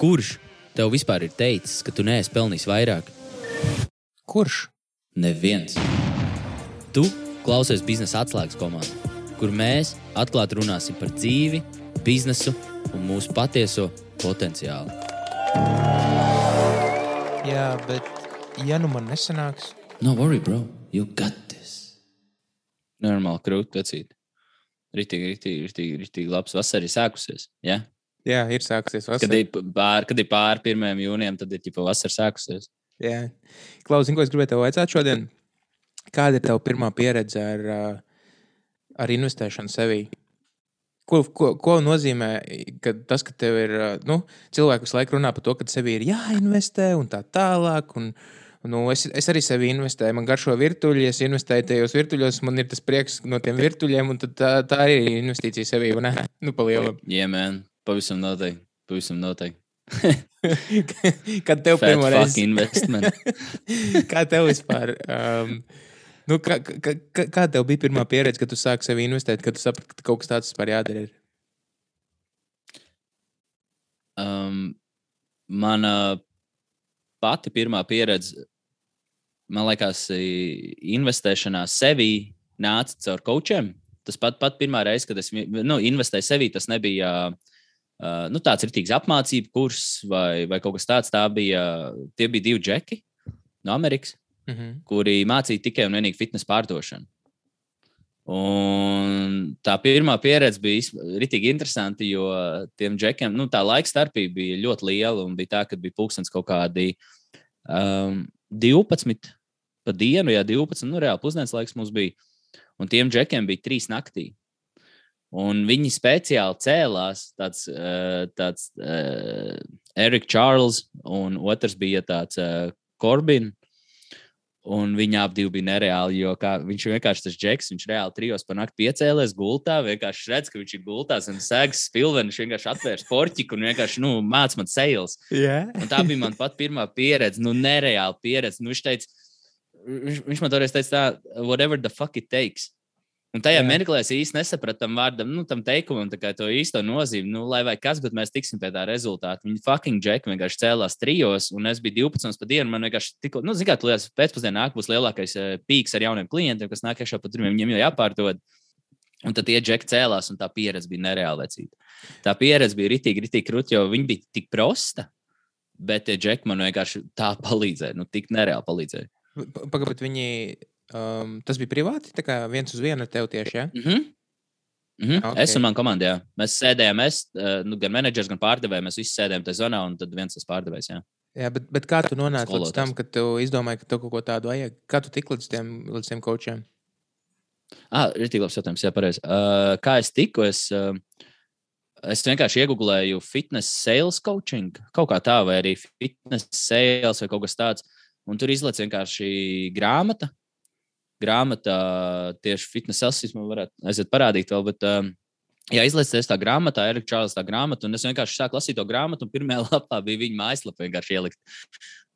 Kurš tev vispār ir teicis, ka tu neesi pelnījis vairāk? Kurš? Neviens. Tu klausies biznesa atslēgas komandā, kur mēs atklāti runāsim par dzīvi, biznesu un mūsu patieso potenciālu. Jā, bet ja nu man nesanāks, No worry, bro. You got this. Normāli krūti, vecīt. Ritīgi, ritīgi, ritīgi, ritīgi labs vasara ir sākusies. Ja? Jā, ir sākusies Kad vasara. ir pār, kad ir pār 1. jūnijam, tad ir jau vasara sākusies. Jā. Klaus, ko es gribēju tev vaicāt šodien? Kāda ir tava pirmā pieredze ar, ar investēšanu sevī? Ko, ko, ko nozīmē ka tas, ka tev ir nu, cilvēki visu laiku runā par to, ka sev ir jāinvestē un tā tālāk? Un, nu, es, es arī sevi investēju, man garšo virtuļi, es investēju tajos virtuļos, man ir tas prieks no tiem virtuļiem, un tā, tā arī ir investīcija sevī? Nu, pa lielam. Jā, yeah, man. Pavisam noteikti. Pavisam noteikti. Kad tev fuck reizi investment. kā tev vispār? Um, nu, kā, kā, kā, tev bija pirmā pieredze, kad tu sāki sevi investēt, kad tu saprati, ka kaut kas tāds vispār jādara? Um, mana pati pirmā pieredze, man liekas, investēšanā sevī nāca caur coachiem. Tas pat, pat pirmā reize, kad es nu, investēju sevī, tas nebija uh, nu, tāds rītīgs apmācību kurs vai, vai kaut kas tāds. Tā bija, tie bija divi džeki no Amerikas, Mm -hmm. kuri mācīja tikai un vienīgi fitnes pārdošanu. Un tā pirmā pieredze bija rītīgi interesanta, jo tiem džekiem nu, tā laika starpība bija ļoti liela. un Bija tā, ka bija pulkstenis kaut kādi um, 12 pa dienu, ja 12, nu, reāli pusdienas laiks mums bija. Un tiem džekiem bija 3 naktī. Un viņi speciāli cēlās, tāds, uh, tāds uh, Eriks Čārls, un otrs bija tāds uh, Korbins. Un viņi abi bija nereāli, jo kā, viņš vienkārši tas džeks. Viņš reāli trijos par nakti piecēlēs gultā. Vienkārši redz, ka viņš ir gultā un sēž spilveni. Viņš vienkārši atvērs portiku un vienkārši nu, māca man sēles. Jā, Un tā bija mana pat pirmā pieredze, nu, nereāla pieredze. Nu, viņš teica, viņš, viņš man toreiz teica, tā, whatever the fuck it takes. Un tajā Jā. mirklī es īsti nesapratu tam vārdam, nu, tam teikumam, tā kā to īsto nozīmi. Nu, lai vai kas, bet mēs tiksim pie tā rezultāta. Viņi fucking džeki vienkārši cēlās trijos, un es biju 12 pa dienu. Man vienkārši tikko, nu, zināmā mērā, pēcpusdienā nāk būs lielākais eh, pīks ar jauniem klientiem, kas nāk iekšā pa durvīm, viņiem jau jāpārdod. Un tad tie džeki cēlās, un tā pieredze bija nereāla vecīta. Tā pieredze bija ritīgi, ritīgi krūti, jo viņi bija tik prosta. Bet tie džeki man vienkārši tā palīdzēja, nu, tik nereāli palīdzēja. Pagaidi, viņi. Um, tas bija privāti, tā kā viens uz vienu ar tevi tieši. Ja? Mm -hmm. Mm -hmm. Ok. okay. Es un mana komanda, jā. Mēs sēdējām, es, eh, nu, gan menedžers, gan pārdevēji. Mēs visi sēdējām tajā zonā, un tad viens tas pārdevējs. Jā. Jā, bet, bet kā tu nonāci līdz Skolotājs. tam, ka tu izdomāji, ka tev kaut ko tādu vajag? Kā tu tiki līdz tiem, līdz tiem kočiem? Ah, ir tik labs jautājums, jā, pareizi. Uh, kā es tiku? Es, uh, es vienkārši iegūlēju fitness sales coaching, kaut kā tā, vai arī fitness sales vai kaut kas tāds. Un tur izlaiž vienkārši grāmata. Grāmata tieši fitness sales, man varētu aiziet parādīt vēl, bet um, Jā, izlaižties tā grāmatā, Erika Čārlis, tā grāmata, un es vienkārši sāku lasīt to grāmatu, un pirmajā lapā bija viņa mājaslapa vienkārši ielikt.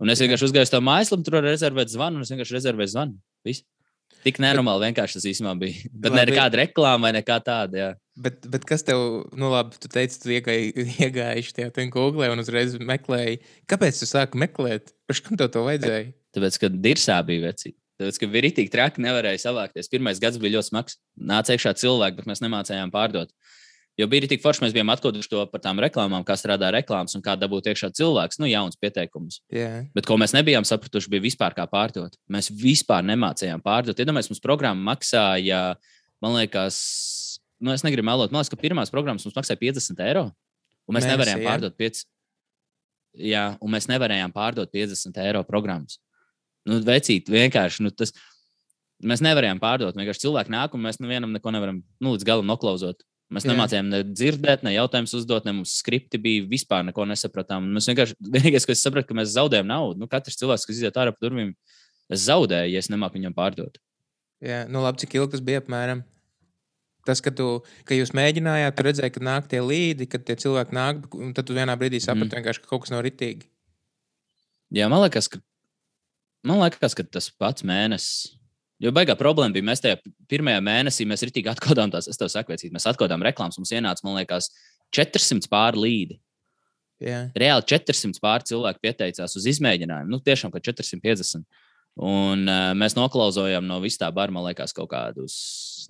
Un es vienkārši uzgāju uz to mājaslapu, tur var rezervēt zvanu, un es vienkārši rezervēju zvanu. Viss. Tik nenormāli vienkārši tas īstenībā bija. Bet ne Labi. nekāda reklāma vai nekā tāda. Jā. Bet, bet kas tev, nu labi, tu teici, tu iegāji, iegāji šajā googlē un uzreiz meklēji. Kāpēc tu sāki meklēt? Paš, kam tev to vajadzēja? Tāpēc, ka dirsā bija veci. Tāpēc, ka bija rītīgi traki, nevarēja savākties. Pirmais gads bija ļoti smags. Nāca iekšā cilvēki, bet mēs nemācījām pārdot. Jo bija tik forši, mēs bijām atklājuši to par tām reklāmām, kā strādā reklāmas un kā dabūt iekšā cilvēks, nu, jauns pieteikums. Jā, Bet ko mēs nebijām sapratuši, bija vispār kā pārdot. Mēs vispār nemācījām pārdot. Iedomājieties, mums programma maksāja, man liekas, nu, es negribu melot, man liekas, ka pirmās programmas mums maksāja 50 eiro. Un mēs Mēnesī, nevarējām jā? pārdot 5. Jā, un mēs nevarējām pārdot 50 eiro programmas. Nu, vecīt, vienkārši. Nu, tas, mēs nevarējām pārdot. Vienkārši cilvēki nāk, un mēs nevienam neko nevaram nu, līdz galam noklausot. Mēs Jā. nemācījām ne dzirdēt, ne jautājumus uzdot, ne mums skripti bija. Vispār neko nesapratām. Mēs vienkārši, vienīgais, ko es sapratu, ka mēs zaudējam naudu. Nu, katrs cilvēks, kas iziet ārā pa durvīm, es zaudēju, ja es nemāku viņam pārdot. jā. Nu, labi, cik ilgi tas bija apmēram? Tas, ka, tu, ka jūs mēģinājāt, tu redzēji, ka nāk tie līdi, kad tie cilvēki nāk, un tad tu vienā brīdī saprati, mm. ka kaut kas nav ritīgi. Jā, man liekas, ka, man liekas, ka tas pats mēnesis. Jo baigā problēma bija, mēs tajā pirmajā mēnesī mēs ritīgi atkodām tās, es tev saku, vecīt, mēs atkodām reklāmas, mums ienāca, man liekas, 400 pāri līdi. Jā. Reāli 400 pār cilvēku pieteicās uz izmēģinājumu. Nu, tiešām, ka 450. Un uh, mēs noklausījām no visā tā bara, man liekas, kaut kādus,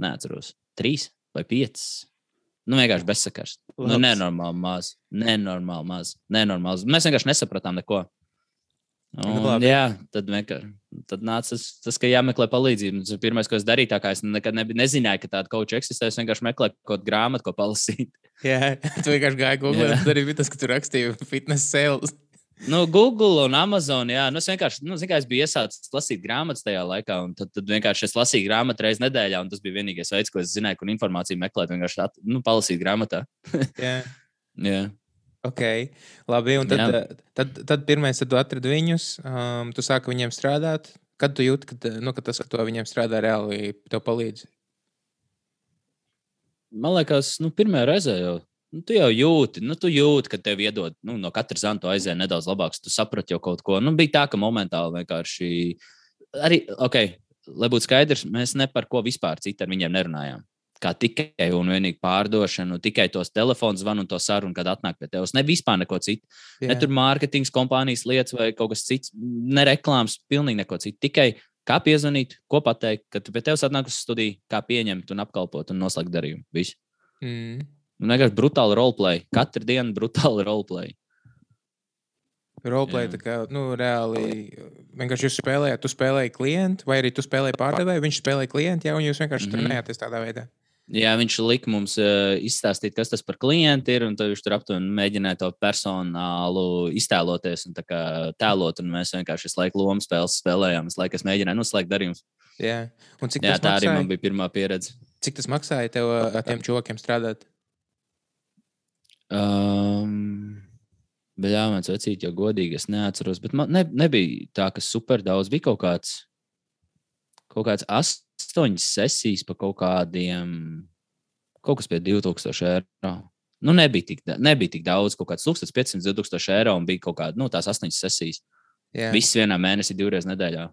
neatceros, trīs vai piecas. Nu, vienkārši bezsakars. Nu, nenormāli maz. Nenormāli maz. Nenormāli. Mēs vienkārši nesapratām neko. Un, Nu, labi. jā, tad, vienkār, tad nāca tas, tas, ka jāmeklē palīdzību. Tas ir pirmais, ko es darīju. Tā kā es nekad nebiju, nezināju, ka tāda koča eksistē. Es vienkārši meklēju kaut kādu grāmatu, ko palasīt. Jā, tu vienkārši gāji Google, un tur arī bija tas, ka tu rakstīji fitness sales. Nu, Google un Amazon. Jā, nu, es vienkārši nu, zinu, es biju iesācis lasīt grāmatas tajā laikā. un Tad, tad vienkārši es lasīju grāmatu reizes nedēļā, un tas bija vienīgais veids, ko es zināju, kur informāciju meklēt. Vienkārši at, nu, palasīt grāmatā. Jā. Jā. Ok, labi. Un tad, tad, tad, tad pirmais, tad tu atradi viņus, um, tu sāki viņiem strādāt. Kad tu jūti, ka, nu, ka tas, ka tu viņiem strādā, reāli tev palīdz? Man liekas, nu, pirmā reize jau. Nu, tu jau jūti, nu, tu jūti, ka tev iedod nu, no katra zanta aizēja nedaudz labāks. Tu saprati jau kaut ko. Nu, bija tā, ka momentāli vienkārši arī, ok, lai būtu skaidrs, mēs ne par ko vispār citu ar viņiem nerunājām. Kā tikai un vienīgi pārdošanu, tikai tos telefonu zvanu un to sarunu, kad atnāk pie tevis. Ne vispār neko citu. Jā. Ne tur mārketings, kompānijas lietas vai kaut kas cits, ne reklāmas, pilnīgi neko citu. Tikai kā piezvanīt, ko pateikt, kad pie tevis atnāk uz studiju, kā pieņemt un apkalpot un noslēgt darījumu. Viss. Mm. Un vienkārši brutāli roleplay. Katru dienu brutāli roleplay. Roleplay, tā kā, nu, reāli, vienkārši jūs spēlējāt, tu spēlēji klientu, vai arī tu spēlēji pārdevēju, viņš spēlēja klientu, jā, un jūs vienkārši mm Mhm. -hmm. trenējāties tādā veidā. Jā, viņš lika mums uh, izstāstīt, kas tas par klientu ir, un tad viņš tur aptuveni mēģināja to personālu iztēloties un tēlot, un mēs vienkārši visu laiku lomu spēles spēlējām. Es laikam mēģināju noslēgt darījumus. Jā, un cik Jā, tā arī maksāja? man bija pirmā pieredze. Cik tas maksāja tev ar tiem čokiem strādāt? Um, jā, man vecīt, jau godīgi, es neatceros. Bet man ne, nebija tā, ka super daudz bija kaut kāds, kaut kāds astoņas sesijas pa kaut kādiem, kaut kas pie 2000 eiro. Nu, nebija tik, nebija tik daudz, kaut kāds 1500, 2000 eiro un bija kaut kāda, nu, tās astoņas sesijas. Jā, Viss vienā mēnesī, divreiz nedēļā.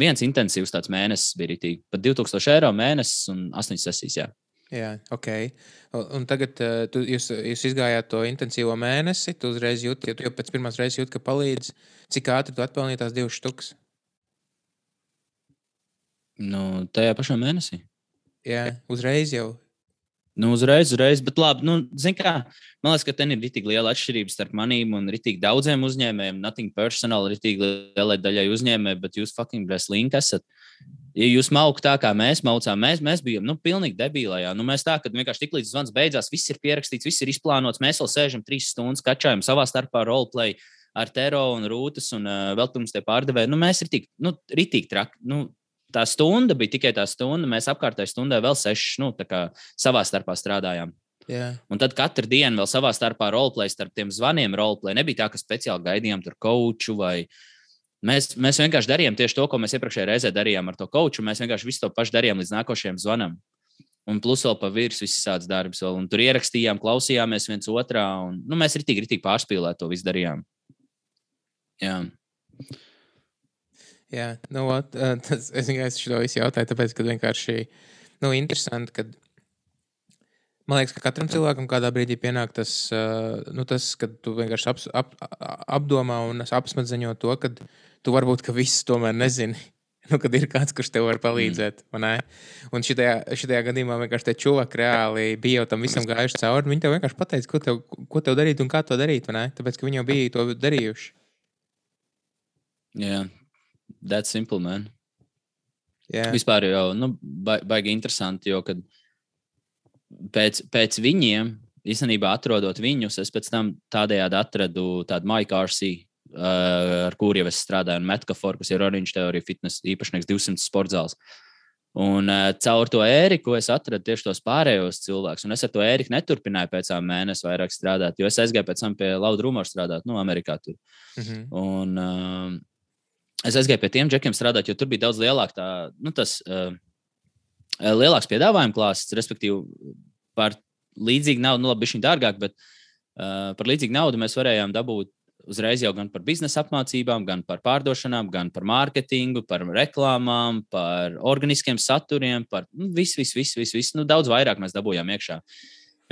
Viens intensīvs tāds mēnesis bija rītīgi. Pat 2000 eiro mēnesis un 8 sesijas. Jā. jā ok. Un, tagad uh, tu, jūs, jūs izgājāt to intensīvo mēnesi, tu uzreiz jūti, ja tu jau pēc pirmās reizes jūti, ka palīdz. Cik ātri tu atpelnīji tās divas štukas? Nu, tajā pašā mēnesī. Jā, uzreiz jau. Nu, uzreiz, uzreiz, bet labi, nu, kā, man liekas, ka ten ir rītīgi liela atšķirība starp manīm un rītīgi daudziem uzņēmējiem. Nothing personal, rītīgi lielai daļai uzņēmēji, bet jūs fucking breslīgi esat. Ja jūs maukat tā, kā mēs maucām, mēs, mēs bijām nu, pilnīgi debilajā. Nu, mēs tā, ka vienkārši tik līdz zvans beidzās, viss ir pierakstīts, viss ir izplānots. Mēs vēl sēžam trīs stundas, kačājam savā starpā roleplay ar Tero un Rūtas un uh, vēl pirms tie pārdevēji. Nu, mēs ir tik, nu, rītīgi traki. Nu, tā stunda bija tikai tā stunda. Mēs apkārtējai stundai vēl sešas, nu, tā kā savā starpā strādājām. Jā, Un tad katru dienu vēl savā starpā roleplay, starp tiem zvaniem roleplay. Nebija tā, ka speciāli gaidījām tur koču vai. Mēs, mēs vienkārši darījām tieši to, ko mēs iepriekšējā reizē darījām ar to koču. Mēs vienkārši visu to pašu darījām līdz nākošajam zvanam. Un plus vēl pa virsmu viss tāds darbs. Vēl. Un tur ierakstījām, klausījāmies viens otrā. Un, nu, mēs ritīgi, ritīgi pārspīlēt to visu darījām. Jā. Jā, nu, ot, tas, es vienkārši šo visu jautāju, tāpēc, ka vienkārši, nu, interesanti, ka man liekas, ka katram cilvēkam kādā brīdī pienāk tas, nu, tas ka tu vienkārši ap, a- apdomā un apsmadzeņo to, ka tu varbūt, ka viss tomēr nezini. Nu, kad ir kāds, kurš tev var palīdzēt. Mm. Un šitajā, šitajā gadījumā vienkārši tie čūvaki reāli bija jau tam visam gājuši cauri. Viņi tev vienkārši pateica, ko tev, ko tev darīt un kā to darīt. Tāpēc, ka viņi jau bija to darījuši. Jā. That's simple, man. Jā, Vispār jau nu, ba baigi interesanti, jo kad pēc, pēc viņiem, īstenībā atrodot viņus, es pēc tam tādējādi atradu tādu Mike RC, uh, ar kuriem es strādāju, un Metkaforu, kas ir Orange Theory fitness īpašnieks 200 sportzāles. Un uh, caur to ēriku es atradu tieši tos pārējos cilvēkus. Un es ar to ēriku neturpināju pēc tam mēnesi vairāk strādāt, jo es aizgāju pēc tam pie Lauda Rumora strādāt, nu, Amerikā. Tur. mhm. Un, uh, es aizgāju pie tiem džekiem strādāt, jo tur bija daudz lielāka tā, nu, tas, uh, lielāks piedāvājuma klāsts, respektīvi, par līdzīgu naudu, nu, labi, viņa dārgāk, bet uh, par līdzīgu naudu mēs varējām dabūt uzreiz jau gan par biznesa apmācībām, gan par pārdošanām, gan par mārketingu, par reklāmām, par organiskiem saturiem, par nu, visu, visu, visu, visu, visu. Nu, daudz vairāk mēs dabūjām iekšā.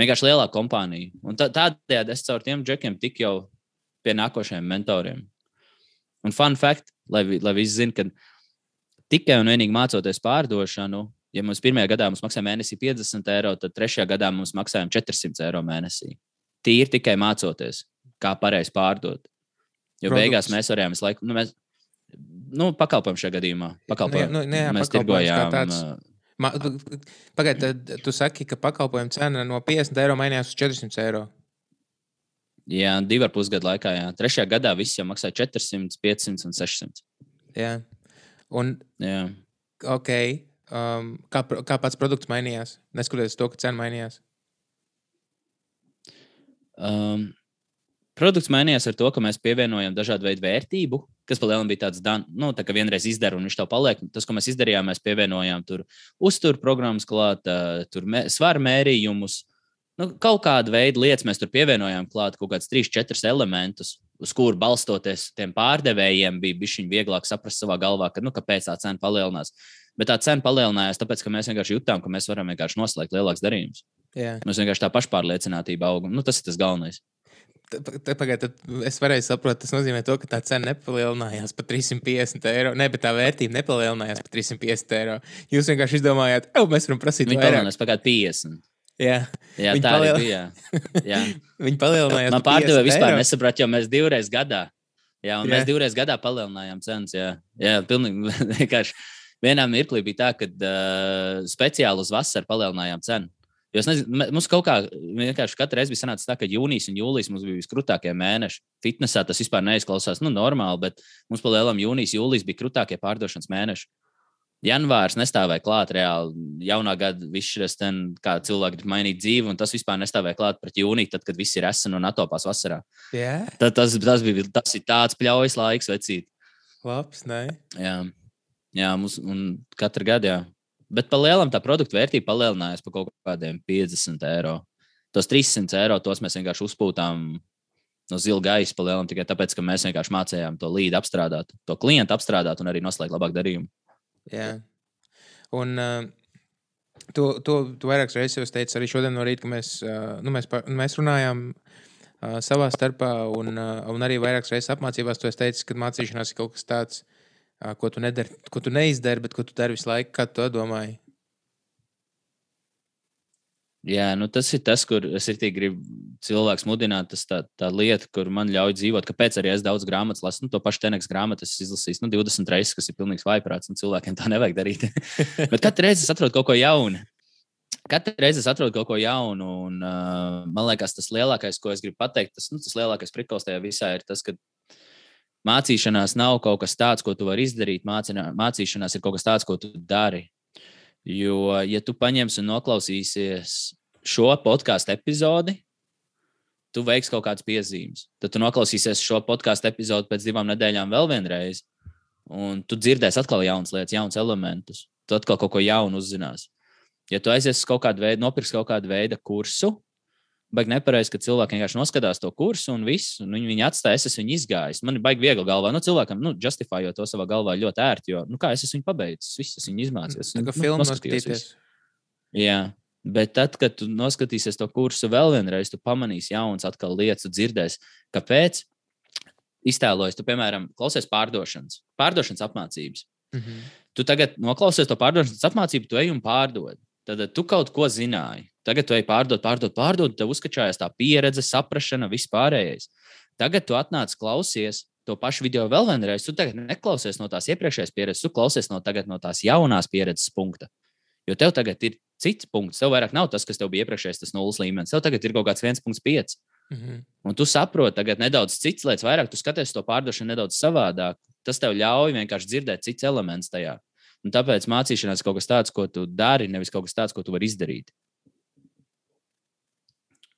Vienkārši lielāka kompānija. Un tā, tādējādi es caur tiem džekiem tiku jau pie nākošajiem mentoriem. Un fun fact, lai, lai visi zinātu, ka tikai un vienīgi mācoties pārdošanu, ja mums pirmajā gadā mums maksāja mēnesī 50 eiro, tad trešajā gadā mums maksājām 400 eiro mēnesī. Tīri tikai mācoties, kā pareizi pārdot. Jo Produkts. beigās mēs varējām visu laiku, nu, mēs, nu, pakalpojumu šajā gadījumā. Pakalpojumu. Nu, nu, jā, mēs tirgojām. Pagaidiet, tu saki, ka pakalpojumu cena no 50 eiro mainījās uz 400 eiro. Jā, divu ar pusgadu laikā. Jā. Trešajā gadā viss jau maksāja 400, 500 un 600. Jā, un jā. ok. Um, kā, kā pats produkts mainījās? Neskatoties to, ka cena mainījās. Um, Produkts mainījās ar to, ka mēs pievienojam dažādu veidu vērtību, kas palielinājumam bija tāds, nu, tā kā vienreiz izdara un viņš to paliek. Tas, ko mēs izdarījām, mēs pievienojām tur uzturu programmas klāt, tur mē, svaru mērījumus. Nu, kaut kāda veida lietas mēs tur pievienojām klāt, kaut kādus trīs, četrus elementus, uz kuru balstoties tiem pārdevējiem bija bijis vieglāk saprast savā galvā, ka, nu, kāpēc tā cena palielinās. Bet tā cena palielinājās, tāpēc, ka mēs vienkārši jutām, ka mēs varam vienkārši noslēgt lielākus darījumus. Mēs vienkārši tā pašpārliecinātība augam. Nu, tas ir tas galvenais. Pagaidiet, es varēju saprast, tas nozīmē, to, ka tā cena nepalielinājās par 350 eiro. Ne, bet tā vērtība nepalielinājās par 350 eiro. Jūs vienkārši izdomājāt, ka mēs varam prasīt Viņi vairāk. Par 50. Jā, jā tā paliel... arī bija. Jā. Viņi palielinājās. Man pārdeva vispār nesaprāt, jo mēs divreiz gadā. Jā, un jā. mēs divreiz gadā palielinājām cenas. Jā, jā pilnīgi vienkārši. Vienā mirklī bija tā, ka uh, speciāli uz vasaru palielinājām cenu. Jo es nezinu, mums kaut kā vienkārši katru reizi bija sanācis tā, ka jūnijas un jūlijas mums bija viskrūtākie mēneši. Fitnesā tas vispār neizklausās nu, normāli, bet mums pa lielam jūnijas, jūlijas bija krūtākie pārdošanas mēneši. Janvārs nestāvēja klāt reāli. Jaunā gada viss kā cilvēki grib mainīt dzīvi, un tas vispār nestāvēja klāt pret jūniju, tad, kad viss ir esmu un atopās vasarā. Yeah. Tad, tas, tas, bija, tas ir tāds pļaujas laiks, vecīt. Labs, ne? Jā, jā mums, un katru gadu, jā. Bet par lielam tā produktu vērtība palielinājās par kaut kādiem 50 eiro. Tos 300 eiro tos mēs vienkārši uzpūtām no zila gaisa palielinām tikai tāpēc, ka mēs vienkārši mācījām to līdi apstrādāt, to klientu apstrādāt un arī noslēgt labāk darījumu. Jā. Un uh, to, to, to vairākas reizes jau teicu arī šodien no rīta, ka mēs, uh, nu, mēs, par, mēs runājām uh, savā starpā un, uh, un arī vairākas reizes apmācībās. To es teicu, ka mācīšanās ir kaut kas tāds, ko tu, nedari, ko tu neizdari, bet ko tu dari visu laiku. Kā tu domāji? Jā, nu tas ir tas, kur es gribu cilvēks mudināt. Tas tā, tā lieta, kur man ļauj dzīvot. Kāpēc arī es daudz grāmatas lasu? Nu, to pašu teneks grāmatu es izlasīju nu, 20 reizes, kas ir pilnīgs vaiprāts, un cilvēkiem tā nevajag darīt. Bet katru reizi es atrodu kaut ko jaunu. Katru reizi es atrodu kaut ko jaunu, un uh, man liekas, tas lielākais, ko es gribu pateikt, tas, nu, tas lielākais prikals tajā visā ir tas, ka Mācīšanās nav kaut kas tāds, ko tu vari izdarīt. Mācinā, mācīšanās ir kaut kas tāds, ko tu dari. Jo, ja tu paņemsi un noklausīsies šo podkāstu epizodi, tu veiksi kaut kādas piezīmes. Tad tu noklausīsies šo podkāstu epizodi pēc divām nedēļām vēl vienreiz, un tu dzirdēsi atkal jaunas lietas, jaunas elementus. Tu atkal kaut ko jaunu uzzināsi. Ja tu aizies kaut kādu veidu, nopirksi kaut kādu veidu kursu, baigi nepareizi, ka cilvēki vienkārši noskatās to kursu un viss, un viņi, viņi atstāja, es esmu viņu izgājis. Man ir baigi viegli galvā. Nu, cilvēkam, nu, justifējot to savā galvā ļoti ērti, jo, nu, kā es esmu viņu pabeidzis, viss es viņu izmācījos. Tā kā nu, filmu noskatīties. Jā. Bet tad, kad tu noskatīsies to kursu vēl vienreiz, tu pamanīsi jaunas atkal lietas, dzirdēsi, kāpēc. Iztēlojies, tu, piemēram, klausies pārdošanas, pārdošanas apmācības. Mm -hmm. Tu tagad noklausies to pārdošanas apmācību, tu ej un pārdod. Tad tu kaut ko zināji. Tagad tu ej pārdot, pārdot, pārdot, tev uzskačājās tā pieredze, saprāšana, vispārējais. Tagad tu atnāc, klausies to pašu video vēl vienreiz. Tu tagad neklausies no tās iepriekšējās pieredzes, tu klausies no, no tās jaunās pieredzes punkta. Jo tev tagad ir cits punkts. Tev vairāk nav tas, kas tev bija iepriekšējais, tas nulles līmenis. Tev tagad ir kaut kāds 1,5. Mm -hmm. Un tu saproti, tagad nedaudz cits lietas, vairāk tu skaties to pārdošanu nedaudz savādāk. Tas tev ļauj vienkārši dzirdēt cits elements tajā. Un tāpēc mācīšanās ir kaut kas tāds, ko tu dari, nevis kaut kas tāds, ko tu vari izdarīt.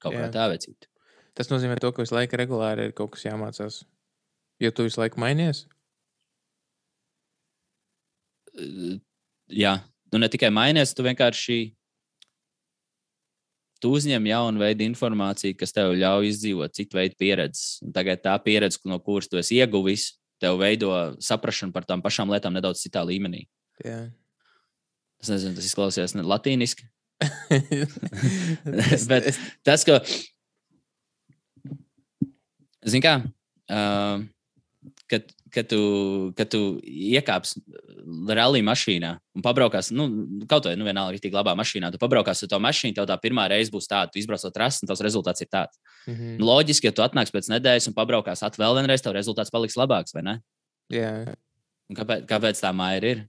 Kaut Jā. kā tā vecīt. Tas nozīmē, to, ka visu laiku regulāri ir kaut kas jāmācās. Jo tu visu laiku mainies? Jā, tu ne tikai mainies, tu vienkārši tu uzņem jaunu veidu informāciju, kas tev ļauj izdzīvot citu veidu pieredzes. Un tagad tā pieredze, no kuras tu esi ieguvis, tev veido saprāšanu par tām pašām lietām nedaudz citā līmenī. Jā. Es nezinu, tas izklausās latīniski. Bet tas, ka. Zini, kā. Uh, kad, kad, tu, kad tu iekāpsi rallija mašīnā un pabraukās, nu, kaut vai nu, vienalga, tik labā mašīnā, tu pabraukās ar to mašīnu, tev tā pirmā reize būs tāda, tu izbrauc to trasi, un tavs rezultāts ir tāds. Mhm. Nu, Loģiski, ja tu atnāks pēc nedēļas un pabraukās at vēl vienreiz, tev rezultāts paliks labāks, vai ne? Jā, Un kāpēc, kāpēc tā māja ir?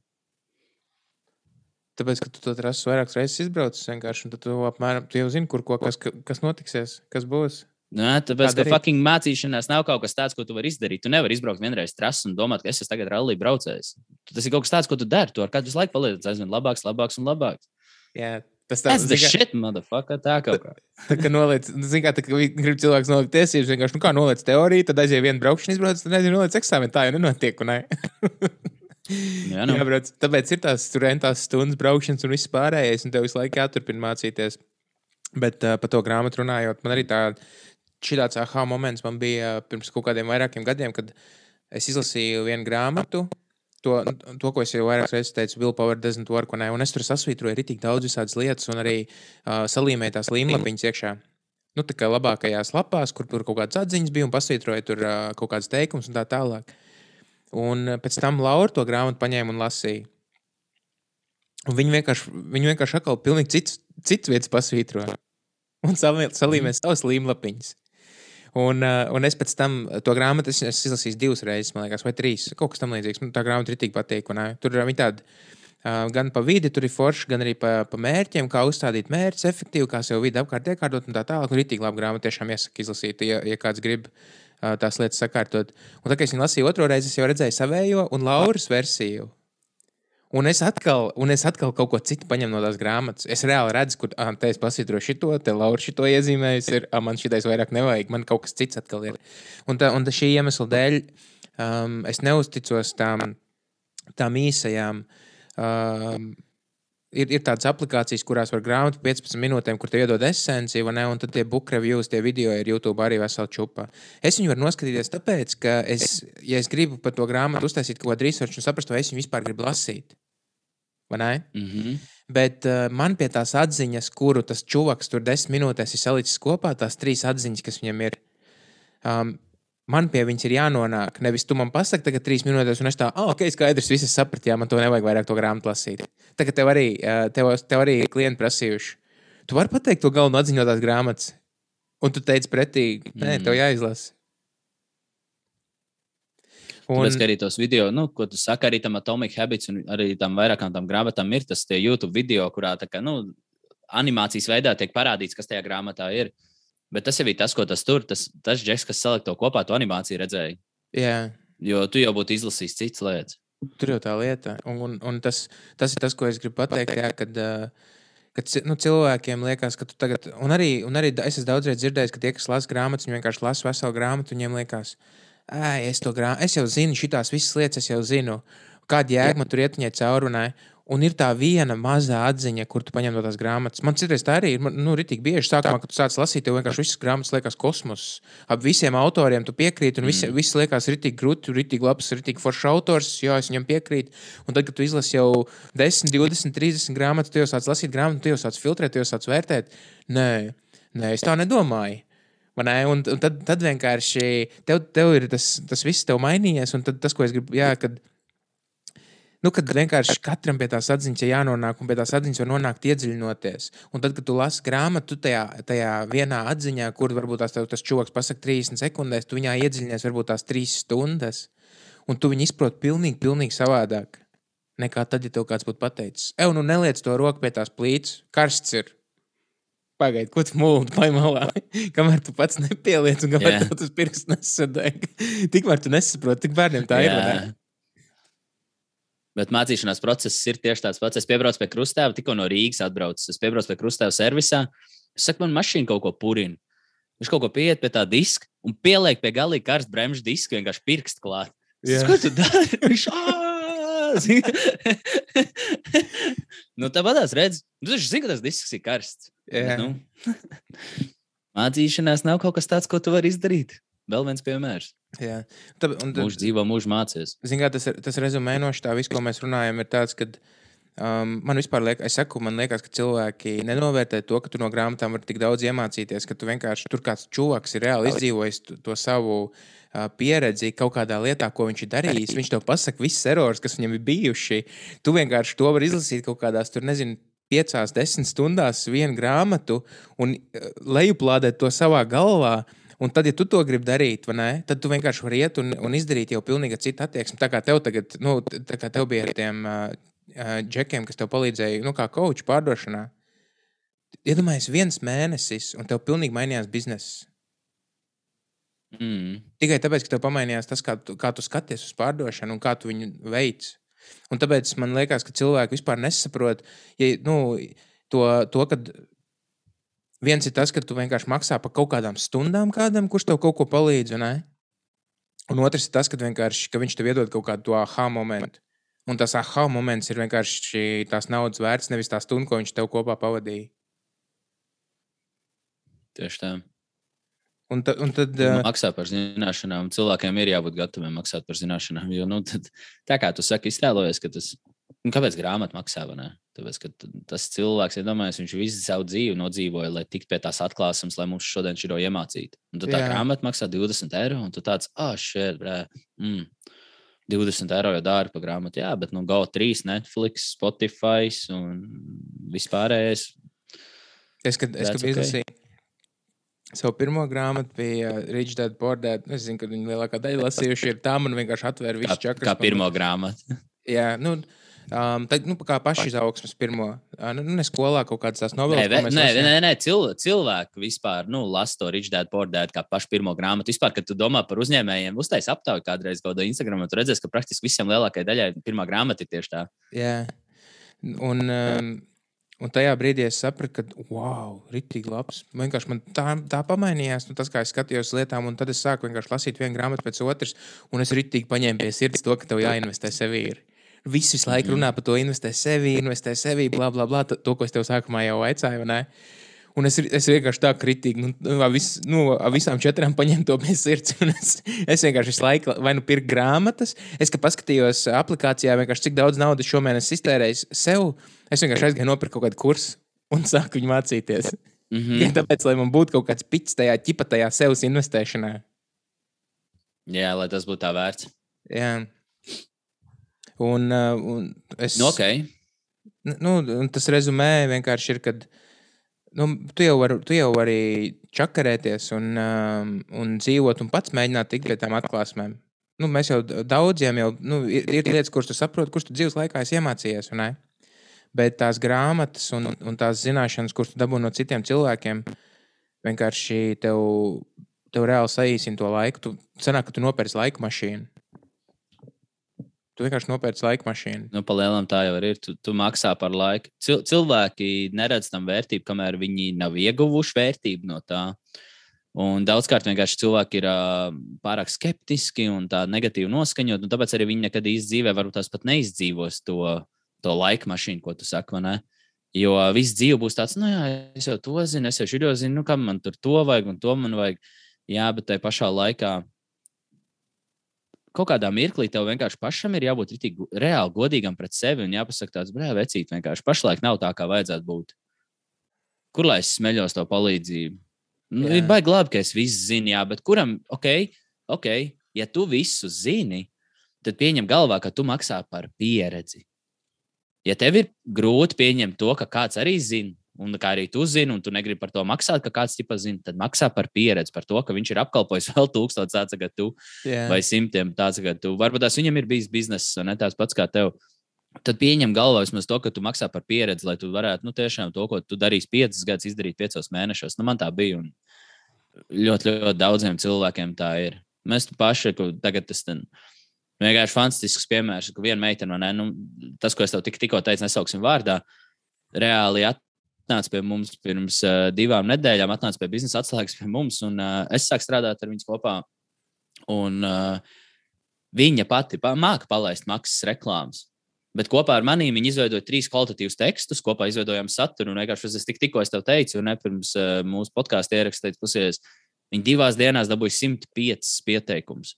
Tāpēc, ka tu to trasu vairākas reizes izbraucis vienkārši, un tu apmēram, tu jau zini, kur ko, kas, kas notiksies, kas būs. Nē, tāpēc, Kā ka fucking mācīšanās nav kaut kas tāds, ko tu vari izdarīt. Tu nevari izbraukt vienreiz trasu un domāt, ka es esmu tagad rallija braucējs. Tas ir kaut kas tāds, ko tu dari. Tu ar katru laiku paliec aizvien labāks, labāks un labāks. Jā, tas tā, Tas kā- shit, motherfucker. Tā kā. tā kā noliec, zini, kā, tā, ka vi- grib cilvēks nolikt tiesības, vienkārši, nu kā noliec teoriju, tad aiziet viena braukšana izbrauc, tad aiziet noliec eksāmenu, tā jau nenotiek, un ne? Jā, nu. Jābrauc. Tāpēc ir tās turentās stundas braukšanas un viss pārējais, un tev visu laiku jāturpina mācīties. Bet uh, par to grāmatu runājot, man arī tā, tāds aha moments man bija pirms kaut kādiem vairākiem gadiem, kad es izlasīju vienu grāmatu. To, to, ko es jau vairākas reizes teicu, Willpower doesn't work, un, un es tur sasvītroju arī tik daudz visādas lietas, un arī uh, salīmēju tās līmlapiņas iekšā. Nu, tā kā labākajās lapās, kur tur kaut kādas atziņas bija, un pasvītroju tur uh, kaut kādas teikumus un tā tālāk. Un eh, pēc tam Laura to grāmatu paņēma un lasīja. Un viņi vienkārši, viņi vienkārši atkal pilnīgi citas, citas vietas pasvītro. Un salī- salīmē savas līmlapiņas. Un, uh, un es pēc tam to grāmatu es, es izlasīju divas reizes, man liekas, vai trīs. Kaut kas tamlīdzīgs. Man tā grāmata arī patīk. Un, tur ir tāda uh, gan pa vidi, tur ir forši, gan arī pa, pa mērķiem, kā uzstādīt mērķus efektīvi, kā sev vidi apkārt iekārtot un tā tālāk. Un rītīgi labi grāmata tiešām iesaka izlasīt, ja, ja kāds grib uh, tās lietas sakārtot. Un tā kā es viņu lasīju otro reizi, es jau redzēju savējo un Lauras versiju. Un es, atkal, un es atkal kaut ko citu paņemu no tās grāmatas. Es reāli redzu, kur ah, te es pasvītroju šo, te Laura šo iezīmējusi. Ir, ah, man šitais vairāk nevajag, man kaut kas cits atkal ir. Un, tā, un tā šī iemesla dēļ um, es neusticos tām, tām īsajām. Um, ir, ir tādas aplikācijas, kurās var grāmatu 15 minūtēm, kur te iedod esenci, vai ne? Un tad tie book reviews, tie video ir YouTube arī vesela čupa. Es viņu varu noskatīties, tāpēc, ka es, ja es gribu par to grāmatu uztaisīt kaut kādu research un saprast, vai es viņu vispār gribu lasīt. Vai ne? Mm -hmm. Bet uh, man pie tās atziņas, kuru tas čuvaks tur desmit minūtēs ir salicis kopā, tās trīs atziņas, kas viņam ir. Um, man pie viņas ir jānonāk. Nevis tu man pasaki, tagad trīs minūtēs, un es tā, ah, ok, skaidrs, viss sapratu, jā, man to nevajag vairāk to grāmatu lasīt. Tagad tev arī, uh, tev, tev arī klienti prasījuši. Tu vari pateikt to galveno atziņu no tās grāmatas, un tu teici pretī, nē, Mm. tev jāizlasa. Un... Tāpēc, arī tos video, nu, ko tu saki, arī tam Atomic Habits un arī tam vairākām tam grāmatām ir tas tie YouTube video, kurā tā kā, nu, animācijas veidā tiek parādīts, kas tajā grāmatā ir. Bet tas jau ir tas, ko tas tur, tas, tas džeks, kas saliek to kopā, to animāciju redzēja. Jā. Jo tu jau būtu izlasījis citas lietas. Tur jau tā lieta. Un, un, un tas, tas ir tas, ko es gribu pateikt. Jā, kad, uh, kad nu, cilvēkiem liekas, ka tu tagad, un arī, un arī es esmu daudzreiz dzirdējis, ka tie, kas lasa grāmatas, viņi vienkārši lasa veselu grāmatu, viņiem liekas, ej, es to grāmatu, es jau zinu, šīs visas lietas, es jau zinu, kāda jēga man tur iet viņai cauri. Un, ir tā viena mazā atziņa, kur tu paņem no tās grāmatas. Man citreiz tā arī ir. Man, Nu, Ritīgi bieži sākumā, kad tu sāc lasīt, tev vienkārši visas grāmatas liekas kosmos. Ap visiem autoriem tu piekrīti, un visi, mm. visi liekas ritīgi grūti, ritīgi labs, ritīgi foršs autors. Jā, es viņam piekrītu. Un tad, kad tu izlasi jau 10, 20, 30 grāmatas, tu jau sāc lasīt grāmatu, tu jau sāc filtrēt, tu jau sāc vērtēt. Nē, nē es tā nedomāju. Ne? Un, un tad, tad vienkārši tev, tev ir tas, tas viss tev mainījies. Un tad tas, ko es gribu, jā, kad, nu, kad vienkārši katram pie tās atziņas ir jānonāk, un pie tās atziņas var nonākt iedziļinoties. Un tad, kad tu lasi grāmatu, tu tajā, tajā vienā atziņā, kur varbūt tās, tev tas čoks pasakā 30 sekundēs, tu viņā iedziļinies varbūt tās 3 stundas, un tu viņu izproti pilnīgi, pilnīgi savādāk. Nekā tad, ja tev kāds būtu pateicis, ej, nu neliec to roku pie tās plīts, karsts ir. Pagaidi, ko tu mūldi pai malā? kamēr tu pats nepieliec, un kamēr tev tas pirksts nesadeg. Tikmēr tu nesaproti, cik bērniem tā ir. Bet mācīšanās process ir tieši tāds pats. Es piebraucu pie krustēva, tikko no Rīgas atbraucu. Es piebraucu pie krustēva servisā. Es saku, man mašīna kaut ko purina. Viņš kaut ko pieiet pie tā diska un pieliek pie galīgi karsta bremžu diska, vienkārši pirkstu klāt. Saku, Ko tu dari? Viņš nu, tāpatās redz, nu, viņš zina, ka tas disks ir karsts. Jā. Bet, nu, mācīšanās nav kaut kas tāds, ko tu vari izdarīt. Vēl viens piemērs. Jā. Un, tad, Mūžs dzīvo, mūžs mācies. Zin, kā, tas, ir- tas rezumē no tā, visu, ko mēs runājam, ir tāds, ka Um, man vispār liekas, es saku, man liekas, ka cilvēki nenovērtē to, ka tu no grāmatām vari tik daudz iemācīties, ka tu vienkārši tur kāds čūvaks ir reāli izdzīvojis to, savu uh, pieredzi kaut kādā lietā, ko viņš ir darījis. Viņš tev pasaka visus erorus, kas viņam ir bijuši. Tu vienkārši to vari izlasīt kaut kādās, tur nezinu, piecās, desmit stundās vienu grāmatu un lejuplādēt to savā galvā. Un tad, ja tu to gribi darīt, ne, tad tu vienkārši vari iet un, un izdarīt jau pilnīgi citu attieksmi. Tā kā tev tagad, nu, tā kā tev bija ar tiem uh, uh, džekiem, kas tev palīdzēja, nu, kā koču pārdošanā. Iedomājieties, viens mēnesis, un tev pilnīgi mainījās bizness. Mm. Tikai tāpēc, ka tev pamainījās tas, kā tu, kā tu skaties uz pārdošanu un kā tu viņu veids. Un tāpēc man liekas, ka cilvēki vispār nesaprot, ja, nu, to, to ka viens ir tas, ka tu vienkārši maksā par kaut kādām stundām kādam, kurš tev kaut ko palīdz. Ne? Un otrs ir tas, ka, ka viņš tev iedod kaut kādu aha momentu. Un tas aha moments ir vienkārši tās naudas vērts, nevis tā stunda, ko viņš tev kopā pavadīja. Tieši tā. Un, ta, un tad, uh... Maksā par zināšanām. Cilvēkiem ir jābūt gataviem maksāt par zināšanām. Jo, nu, tad, tā kā tu saki, iztēlojies, ka tas nu, kāpēc grāmata maksā? Tāpēc, tas cilvēks, ja domājas, viņš visu savu dzīvi nodzīvoja, lai tiktu pie tās atklāsmes, lai mums šodien šī iemācītu. Un tā Jā. grāmata maksā 20 eiro, un tu tāds, ah, oh, šeit, brē. Mm. 20 eiro jau dārgi par grāmatu, jā, bet nu, GO3, Netflix, Spotify un vispārējais. Es, kad, es, kad okay. izlasīju savu pirmo grāmatu, bija Rich Dad, Poor Dad. Es zinu, ka viņi lielākā daļa lasījuši ir tā, man vienkārši atvēra visu čakru. Kā pirmo grāmatu. jā, nu, Um, tad, nu, kā pašizaugsmes pirmo, nu, ne skolā kaut kādas tās novēles. Nē, nē, nē, nē, nē cil, cilvēki vispār nu, lasa to Rich Dad, Poor Dad kā pašu pirmo grāmatu. Vispār, kad tu domā par uzņēmējiem, uztais aptauju kādreiz kaut kādā Instagramā, tu redzēsi, ka praktiski visiem lielākajai daļai pirmā grāmata ir tieši tā. Jā, un, um, un tajā brīdī es sapratu, ka, wow, rītīgi labs. Vienkārši man tā, tā pamainījās, nu, tas, kā es skatījos lietām, un tad es sāku vienkārši lasīt vienu grāmatu pēc otras, un es rītīgi paņēmu pie sirds to, ka tev jāinvestē sevī. Ir. Visi visu laiku runā par to, investē sevi, investē sevi, bla, bla, bla. To, ko es tev sākumā jau aicināju. Un es, es vienkārši tā kritīgi, nu, nu vis, nu, visām četrām paņēmu to pie sirds. Es, es vienkārši visu laiku, vai nu pirku grāmatas, es paskatījos aplikācijā, cik daudz naudas šomēnes iztērējis sev. Es vienkārši aizgāju nopirkt kaut kādu kursu un sāku viņu mācīties. Mm -hmm. ja tāpēc, lai man būtu kaut kāds pits tajā ķipatajā sevs investēšanā. Jā, lai tas būtu tā vērts. Jā. Un, uh, un es, nu, okay. nu, tas rezumē vienkārši ir, ka nu, tu, jau var, tu jau vari čakarēties un, um, un dzīvot un pats mēģināt tikt pie tām atklāsmēm. Nu, mēs jau daudziem jau nu, ir, ir lietas, kuras tu saproti, kuras tu dzīves laikā esi iemācījies. Bet tās grāmatas un, un tās zināšanas, kuras tu dabū no citiem cilvēkiem, vienkārši tev, tev reāli saīsina to laiku. Tu sanāk, ka tu nopērci laika mašīnu. Tu vienkārši nopērci laika mašīnu. Nu, Palielinām tā jau ir. Tu, tu maksā par laiku. Cil cilvēki neredz tam vērtību, kamēr viņi nav ieguvuši vērtību no tā. Un daudzkārt vienkārši cilvēki ir uh, pārāk skeptiski un tā negatīvi noskaņot. Tāpēc arī viņi nekad dzīvē varbūt tās pat neizdzīvos to, to laika mašīnu, ko tu saki. Jo viss dzīve būs tāds, nu, jā, es jau to zinu, es jau šo zinu, nu, kam man tur to vajag un to man vajag. Jā, bet tajā pašā laikā kaut kādā mirklī tev vienkārši pašam ir jābūt ritīgi, reāli godīgam pret sevi un jāpasaka tāds, brāl, vecīt, vienkārši pašlaik nav tā, kā vajadzētu būt. Kur lai es smeļos to palīdzību? Nu, ir baigi labi, ka es visu zinu, jā, bet kuram, ok, ok, ja tu visu zini, tad pieņem galvā, ka tu maksā par pieredzi. Ja tev ir grūti pieņemt to, ka kāds arī zina, Un kā arī tu zini, un tu negribi par to maksāt, ka kāds tipa zina, tad maksā par pieredzi, par to, ka viņš ir apkalpojis vēl tūkstotis tāds, kā tu, yeah. vai simtiem tāds, kā tu. Varbūt tās viņam ir bijis bizness, un ne tās pats kā tev. Tad pieņem galvā vismaz to, ka tu maksā par pieredzi, lai tu varētu, nu, tiešām to, ko tu darīsi piecus gadus, izdarīt piecos mēnešos. Nu, man tā bija, un ļoti, ļoti daudziem cilvēkiem tā ir. Mēs paši, ka tagad tas ten, vienkārši fantastisks piemērs, ka viena meitene, ne, nu, tas, ko es tev tik, tikko teicu, nesauksim vārdā, reāli at, atnāca pie mums pirms uh, divām nedēļām, atnāca pie biznesa atslēgas pie mums, un uh, es sāku strādāt ar viņu kopā. Un, uh, viņa pati pa, māca palaist maksas reklāmas. Bet kopā ar maniem viņi izveidoja trīs kvalitatīvus tekstus, kopā izveidojām saturu. Un vienkārši es tik, tikko es tev teicu, un ne pirms uh, mūsu podkāstu ierakstīt pusies, viņi divās dienās dabūja 105 pieteikumus.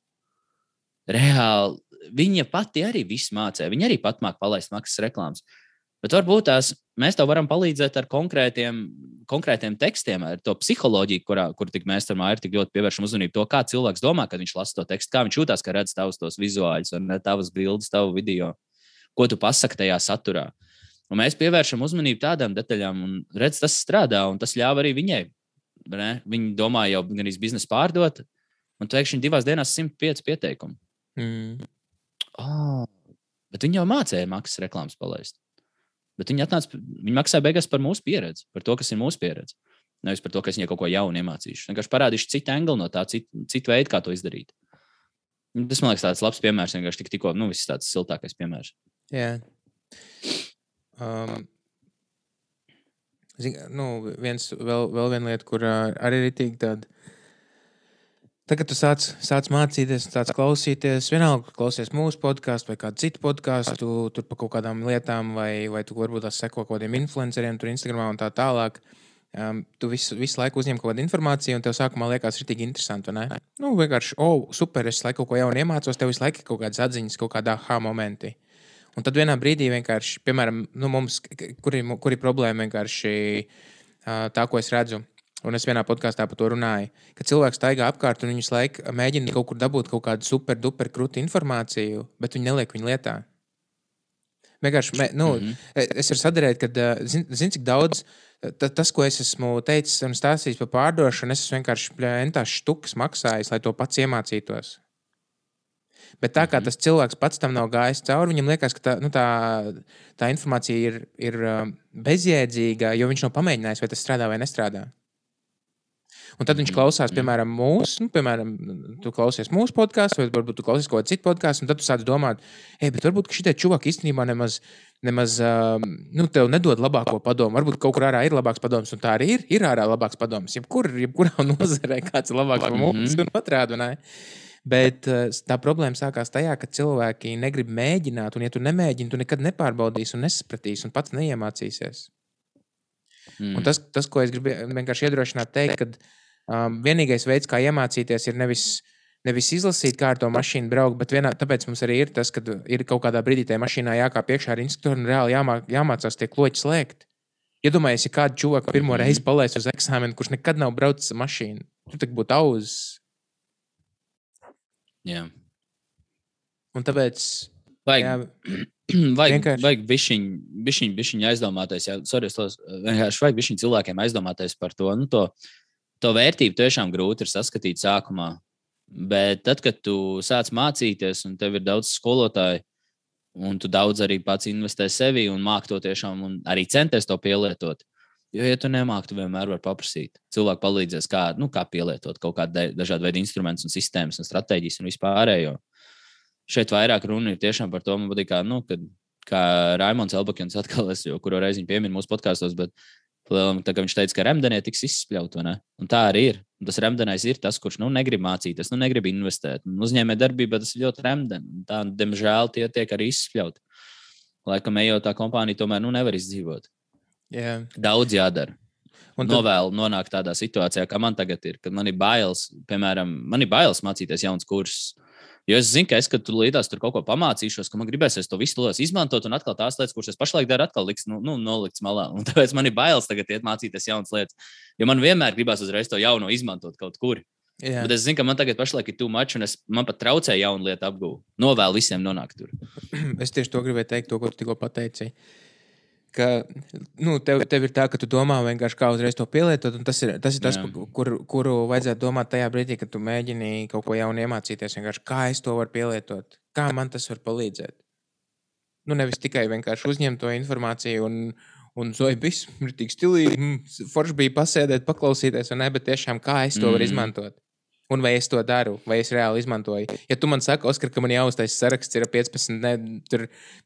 Reāli viņa pati arī visu mācīja. Viņa arī pat māca palaist maksas reklāmas. Bet varbūt tās mēs tev varam palīdzēt ar konkrētiem, konkrētiem tekstiem, ar to psiholoģiju, kurā, kur tik mēs tam ir tik ļoti pievēršam uzmanību to, kā cilvēks domā, kad viņš lasa to tekstu, kā viņš jūtas, ka redz tavus tos vizuāļus, un tavas bildes, tavu video, ko tu pasaki tajā saturā. Un mēs pievēršam uzmanību tādām detaļām, un redz, tas strādā, un tas ļāva arī viņai. Ne? Viņi domā jau gan iz biznesa pārdot, un pēkšņi divās dienās 105 pieteikumu. Mm. Oh, bet viņi jau mācīja maksas reklāmas palaist. Bet viņi, atnāca, viņi maksāja beigās par mūsu pieredzi, par to, kas ir mūsu pieredze. Nevis par to, ka es viņai kaut ko jaunu iemācīšu. Vienkārši parādīšu citu angli no tā, citu, citu veidu, kā to izdarīt. Tas man liekas, tāds labs piemērs. Vienkārši tik, tikko, nu, viss tāds siltākais piemērs. Jā. Um, zin, nu, viens, vēl, vēl viena lieta, kur uh, arī ir tik tāda. Tagad, tu sāc, sāc mācīties, sāc klausīties, vienalga, klausies mūsu podkāstu vai kādu citu podkāstu, tu, tur par kaut kādām lietām, vai, vai tu varbūt tās seko kaut kādiem influenceriem, tur Instagramā un tā tālāk. Um, tu visu, visu laiku uzņem kaut kādu informāciju, un tev sākumā liekas, ir tik interesanti. Nu, vienkārši, oh, super, es laiku kaut ko jaunu iemācos, tev visu laiku ir kaut kādas atziņas, kaut kādā ha momenti. Un tad vienā brīdī vienkārši, piemēram, nu, mums, kur ir problēma vienkārši uh, tā, ko es redzu. Un es vienā podkāstā par to runāju, ka cilvēks staigā apkārt un viņš laikam mēģina kaut kur dabūt kaut kādu super, duper krūti informāciju, bet viņi neliek viņu lietā. Vienkārši, mē, nu, mm -hmm. es varu sadarīt, ka, zini, zin, cik daudz tas, ko es esmu teicis un stāstījis par pārdošanu, es vienkārši plēntās štukas maksājis, lai to pats iemācītos. Bet tā kā mhm. tas cilvēks pats tam nav gājis cauri, viņam liekas, ka tā, nu, tā, tā informācija ir, ir bezjēdzīga, jo viņš nav pamēģinājis, vai tas strādā vai nestrādā. Un tad viņš klausās, piemēram, mūsu, nu, piemēram, tu klausies mūsu podkāstu, vai varbūt tu klausies kaut kādu citu podkāstu, un tad tu sāc domāt, ej, bet varbūt šī čūska īstenībā nemaz, nemaz nu, tev nedod labāko padomu. Varbūt kaut kur ārā ir labāks padoms, un tā arī ir. Ir ārā labāks padoms. Jebkur, jebkurā nozarē kāds ir labāks par mums, un otrādi. Ne? Bet tā problēma sākās tajā, ka cilvēki negrib mēģināt, un, ja tu nemēģini, tu nekad nepārbaudīsi un nesapratīsi, un pats neiemācīsies. Mm. Un tas, tas, ko es gribu vienkārši iedrošināt, teikt, ka Um, vienīgais veids, kā iemācīties, ir nevis, nevis izlasīt, kā ar to mašīnu braukt, bet vienā, tāpēc mums arī ir tas, ka ir kaut kādā brīdī tajā mašīnā jākāp iekšā ar instruktoru un reāli jāmā, jāmācās tie kloķi slēgt. Iedomājieties, ja kādu cilvēku pirmo mhm. reizi palaist uz eksāmenu, kurš nekad nav braucis ar mašīnu, tur tak būtu auzas. Jā. Un tāpēc. Vajag, jā, vajag, vienkārši. vajag bišķiņ, bišķiņ, bišķiņ aizdomāties, jā, sorry, tos, vienkārši vajag bišķiņ cilvēkiem aizdomāties par to, nu, to to vērtību tiešām grūti ir saskatīt sākumā. Bet tad, kad tu sāc mācīties, un tev ir daudz skolotāju, un tu daudz arī pats investē sevi un māki to tiešām, un arī centies to pielietot. Jo, ja tu nemāki, tu vienmēr vari paprasīt. Cilvēki palīdzēs, kā, nu, kā pielietot kaut kādu dažādu veidu instrumentus, un sistēmas, un stratēģijas un vispārējo. Šeit vairāk runa ir tiešām par to, man patīk, kā, nu, kad, kā Raimons Elbakins atkal, es jau kuru reizi pieminu mūsu podkāstos, bet Lielam, tā kā viņš teica, ka remdenē tiks izspļauta. Un tā arī ir. Un tas remdenais ir tas, kurš nu, negrib mācīties, nu, negrib investēt. Uzņēmē darbībā tas ir ļoti remdeni. Tā, diemžēl, tie tiek arī izspļauti. Laikam, ejot tā kompānija, tomēr nu, nevar izdzīvot. Yeah. Daudz jādara. Un tad... novēlu nonākt tādā situācijā, kā man tagad ir, kad man ir bailes, piemēram, man ir bailes mācīties jaunas kursus. Jo es zinu, ka es, kad tur līdās tur kaut ko pamācīšos, ka man gribēsies to visu lietas izmantot, un atkal tās lietas, kuras es pašlaik daru, atkal liks nu, nu, nolikts malā. Un tāpēc man ir bailes tagad iet mācīties jaunas lietas. Jo man vienmēr gribās uzreiz to jauno izmantot kaut kur. Jā. Bet es zinu, ka man tagad pašlaik ir too much, un es, man pat traucē jaunu lietu apgūt. Novēlu visiem nonākt tur. Es tieši to gribēju teikt, to, ko tu tikko pateici ka nu, tev, tev ir tā, ka tu domā vienkārši kā uzreiz to pielietot. Tas ir tas, ir tas kur, kuru vajadzētu domāt tajā brīdī, kad tu mēģini kaut ko jaunu iemācīties. Kā es to varu pielietot, kā man tas var palīdzēt. Nu, nevis tikai vienkārši uzņemt to informāciju un, un zoja viss ir tik stilīgi. Mm, forši bija pasēdēt, paklausīties, un ne, bet tiešām kā es to mm. varu izmantot. Un vai es to daru, vai es reāli izmantoju. Ja tu man saki, Oskar, ka man jāuztais saraksts ir 15, ne,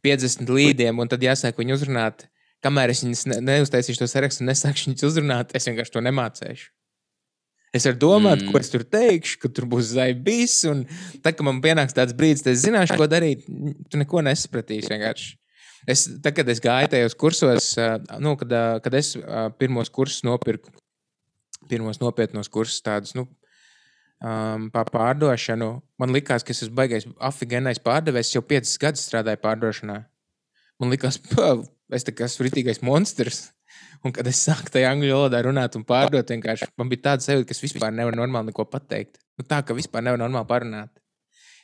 50 līdiem, un tad jāsāk viņu uzrunāt, kamēr es viņus ne, neuztaisīšu to sarakstu un nesākšu viņus uzrunāt, es vienkārši to nemācīšu. Es varu domāt, mm. ko es tur teikšu, ka tur būs zaibīs. Un tad, kad man pienāks tāds brīdis, tad es zināšu, ko darīt. Tu neko nesapratīsi vienkārši. Es, tad, kad es gāju tajos kursos, nu, kad, kad es pirmos kursus nopirku, pirmos nopietnos kursus, tādus nu, um, par pārdošanu, man likās, ka es esmu baigais, afigenais pārdevējs. Jau piecas gadus strādāju pārdošanā. Man liekas, es tā kā esmu ritīgais monstrs. Un kad es sāku tajā angļu valodā runāt un pārdot, vienkārši man bija tāds sajūta, ka es vispār nevaru normāli neko pateikt. Nu, tā ka vispār nevaru normāli parunāt.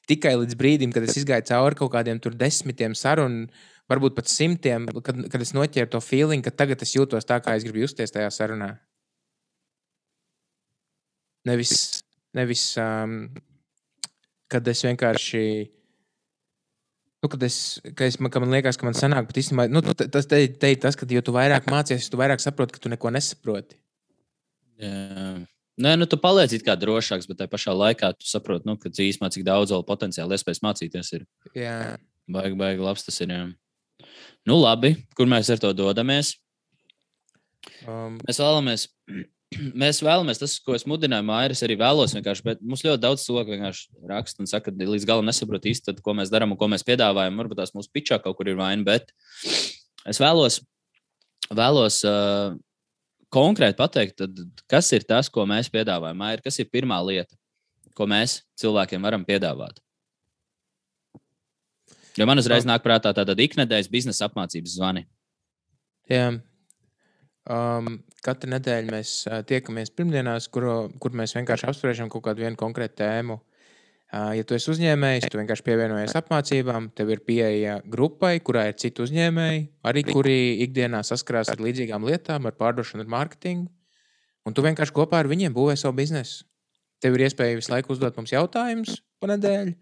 Tikai līdz brīdim, kad es izgāju cauri kaut kādiem tur desmitiem sarunu, varbūt pat simtiem, kad, kad es noķēru to feeling, ka tagad es jūtos tā, kā es gribu justies tajā sarunā. Nevis, nevis um, kad es vienkārši Nu, kad es, kad es man, kad man liekas, ka man sanāk, bet īstenībā nu, tas te, ir tas, ka, jo tu vairāk mācies, tu vairāk saproti, ka tu neko nesaproti. Jā. Nē, nu, tu paliec kā drošāks, bet tajā pašā laikā tu saproti, nu, ka īstenībā cik daudz vēl potenciāli iespējas mācīties. Ir. Jā, baigi, baigi labs tas ir. Jā. Nu, labi, kur mēs ar to dodamies? Um, mēs vēlamies mēs vēlamies, tas, ko es mudināju, Mairis, arī vēlos vienkārši, bet mums ļoti daudz cilvēku vienkārši raksta un saka, ka līdz galam nesaprot īsti, tad, ko mēs darām un ko mēs piedāvājam. Varbūt tās mūsu pičā kaut kur ir vaina, bet es vēlos, vēlos uh, konkrēti pateikt, tad, kas ir tas, ko mēs piedāvājam. Mairi, kas ir pirmā lieta, ko mēs cilvēkiem varam piedāvāt? Jo man uzreiz nāk prātā tāda iknedēļas biznesa apmācības zvani. Jā, Um, katru nedēļu mēs tiekamies pirmdienās, kur, kur mēs vienkārši apspriežam kaut kādu konkrētu tēmu. Ja tu esi uzņēmējs, tu vienkārši pievienojies apmācībām, tev ir pieeja grupai, kurā ir citi uzņēmēji, arī kuri ikdienā saskarās ar līdzīgām lietām, ar pārdošanu, ar mārketingu. Un tu vienkārši kopā ar viņiem būvē savu biznesu. Tev ir iespēja visu laiku uzdot mums jautājumus pa nedēļu,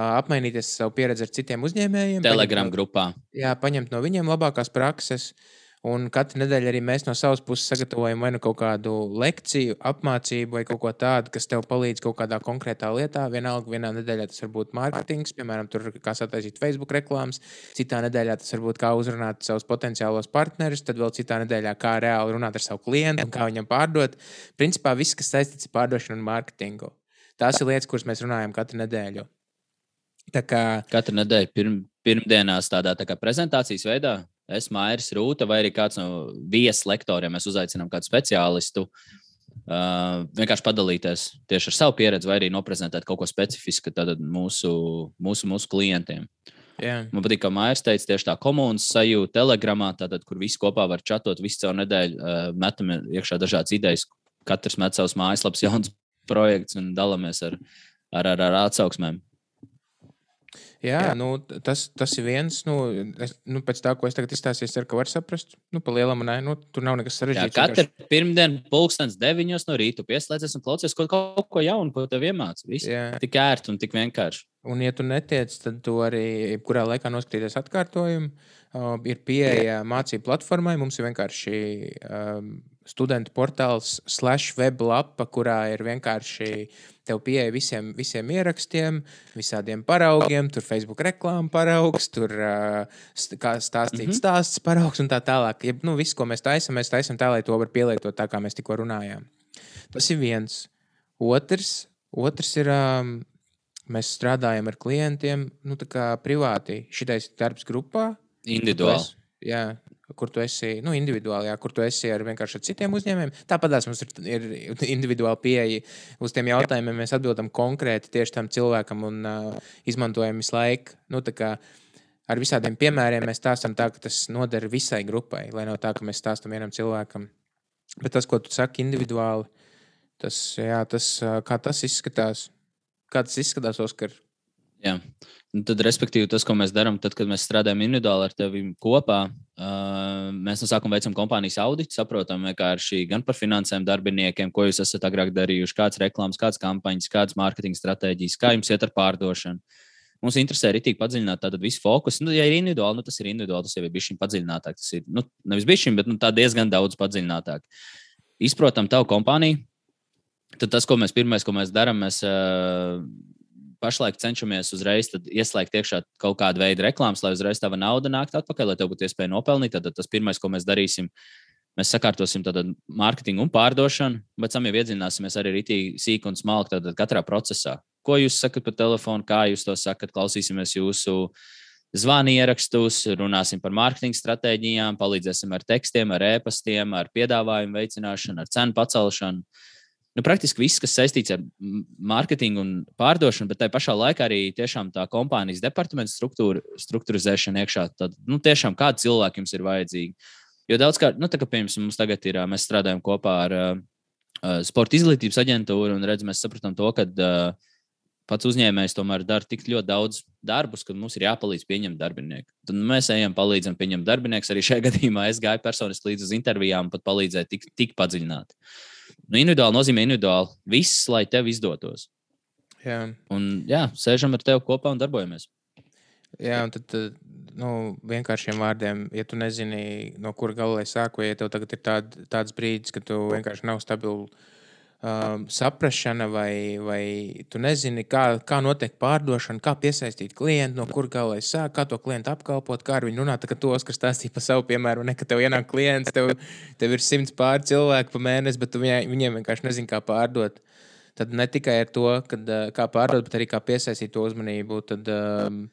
apmainīties savu pieredzi ar citiem uzņēmējiem. Telegram grupā. Jā, paņemt no viņiem labākās prakses. Uh, Un katru nedēļu arī mēs no savas puses sagatavojam vai nu kaut kādu lekciju, apmācību vai kaut ko tādu, kas tev palīdz kaut kādā konkrētā lietā. Vienalga, vienā nedēļā tas var būt mārketings, piemēram, tur, kā sataisīt Facebook reklāmas, citā nedēļā tas var būt kā uzrunāt savus potenciālos partnerus, tad vēl citā nedēļā kā reāli runāt ar savu klientu un kā viņam pārdot. Principā viss, kas saistīts ar pārdošanu un mārketingu. Tās ir lietas, kuras mēs runājam katru nedēļu. Tā kā... Katru nedēļu pirm, pirmdienās tādā tā prezentācijas veidā es, Mairis, Rūta vai arī kāds no vieslektoriem, mēs uzaicinām kādu speciālistu. Uh, vienkārši padalīties tieši ar savu pieredzi, vai arī noprezentēt kaut ko specifisku mūsu, mūsu, mūsu klientiem. Yeah. Man patīk, ka Mairs teica, tieši tā komunas sajūta, telegramā, tātad, kur visi kopā var čatot, visu caur nedēļu uh, metam iekšā dažādas idejas. Katrs met savus mājaslapas jauns projekts un dalāmies ar, ar, ar, ar atsauksmēm. Jā, jā. Nu, tas, tas ir viens. Nu, es, nu, pēc tā, ko es tagad izstāstīju, es ceru, ka var saprast. Nu, pa lielam, nē, nu, tur nav nekas sarežģīts. Katru vienkārši... pirmdienu, pulkstenis deviņos no rīta pieslēdzies un klausies kaut, kaut ko jaunu, ko tev iemācīja. Tik ērti un tik vienkārši. Un, ja tu netiec, tad tu arī jebkurā laikā noskatīties atkārtojumu. Uh, ir pieeja mācību platformai. Mums ir vienkārši um, studentu portāls, slash web lapa, kurā ir vienkārši tev pieeja visiem, visiem ierakstiem, visādiem paraugiem, tur Facebook reklāmas paraugs, tur kā stāstīt mm -hmm. stāsts paraugs un tā tālāk. Ja, nu, viss, ko mēs taisām, mēs taisām tā, lai to var pielietot tā, kā mēs tikko runājām. Tas ir viens. Otrs, otrs ir. Um, mēs strādājam ar klientiem, nu, tā kā privāti. Šitais darbs grupā, Individuāli. Jā, kur tu esi nu, individuāli, jā, kur tu esi ar vienkārši ar citiem uzņēmējiem. Tāpat mums ir, ir individuāli pieeja uz tiem jautājumiem. Mēs atbildam konkrēti tieši tam cilvēkam un uh, izmantojam visu laiku. Nu, ar visādiem piemēriem mēs stāstām tā, ka tas noder visai grupai, lai nav tā, ka mēs stāstām vienam cilvēkam. Bet tas, ko tu saki individuāli, tas, jā, tas kā tas izskatās, kā tas izskatās, Oskar. Jā. Un tad, respektīvi, tas, ko mēs darām, tad, kad mēs strādājam individuāli ar tevi kopā, uh, mēs no sākuma veicam kompānijas auditu, saprotam vienkārši gan par finansēm darbiniekiem, ko jūs esat agrāk darījuši, kādas reklāmas, kādas kampaņas, kādas mārketinga stratēģijas, kā jums iet ar pārdošanu. Mums interesē arī tik padziļināt tādu visu fokusu. Nu, ja ir individuāli, nu, tas ir individuāli, tas jau ir bijis šim padziļinātāk. Tas ir, nu, nevis bijis šim, bet nu, diezgan daudz padziļinātāk. Izprotam tavu kompāniju. Tad tas, ko mēs pirmais, ko mēs darām, mēs uh, pašlaik cenšamies uzreiz ieslēgt iekšā kaut kādu veidu reklāmas, lai uzreiz tā nauda nāktu atpakaļ, lai tev būtu iespēja nopelnīt. Tad tas pirmais, ko mēs darīsim, mēs sakārtosim mārketingu un pārdošanu, bet tam jau iedziļināsimies arī rītīgi sīk un smalki katrā procesā. Ko jūs sakat par telefonu, kā jūs to sakat, klausīsimies jūsu zvanu ierakstus, runāsim par mārketinga stratēģijām, palīdzēsim ar tekstiem, ar ēpastiem, ar piedāvājumu veicināšanu, ar cenu pacelšanu. Nu, praktiski viss, kas saistīts ar mārketingu un pārdošanu, bet tajā pašā laikā arī tiešām tā kompānijas departamenta struktūra, struktūrizēšana iekšā. Tad, nu, tiešām kādi cilvēki jums ir vajadzīgi. Jo daudzkārt, nu, tā kā piemēram, mums tagad ir, mēs strādājam kopā ar uh, sporta izglītības aģentūru un redzam, mēs sapratām to, ka uh, pats uzņēmējs tomēr dara tik ļoti daudz darbus, ka mums ir jāpalīdz pieņemt darbinieku. Tad mēs ejam, palīdzam pieņemt darbinieku. Arī šajā gadījumā es gāju personiski līdz uz intervijām, pat palīdzēju tik, tik padziļināt. Nu, individuāli nozīmē individuāli. Viss, lai tev izdotos. Jā. Un jā, sēžam ar tevi kopā un darbojamies. Jā, un tad, nu, vienkāršiem vārdiem, ja tu nezini, no kura gala lai sāku, ja tev tagad ir tād, tāds brīdis, ka tu vienkārši nav stabils um, saprāšana, vai, vai tu nezini, kā, kā notiek pārdošana, kā piesaistīt klientu, no kur galā sāk, kā to klientu apkalpot, kā ar viņu runāt. Kā tos, kas stāstīja par savu piemēru, ne ka tev ienāk klients, tev, tev ir simts pār cilvēku pa mēnesi, bet viņai, viņiem vienkārši nezini, kā pārdot. Tad ne tikai ar to, kad, uh, kā pārdot, bet arī kā piesaistīt to uzmanību. Tad um,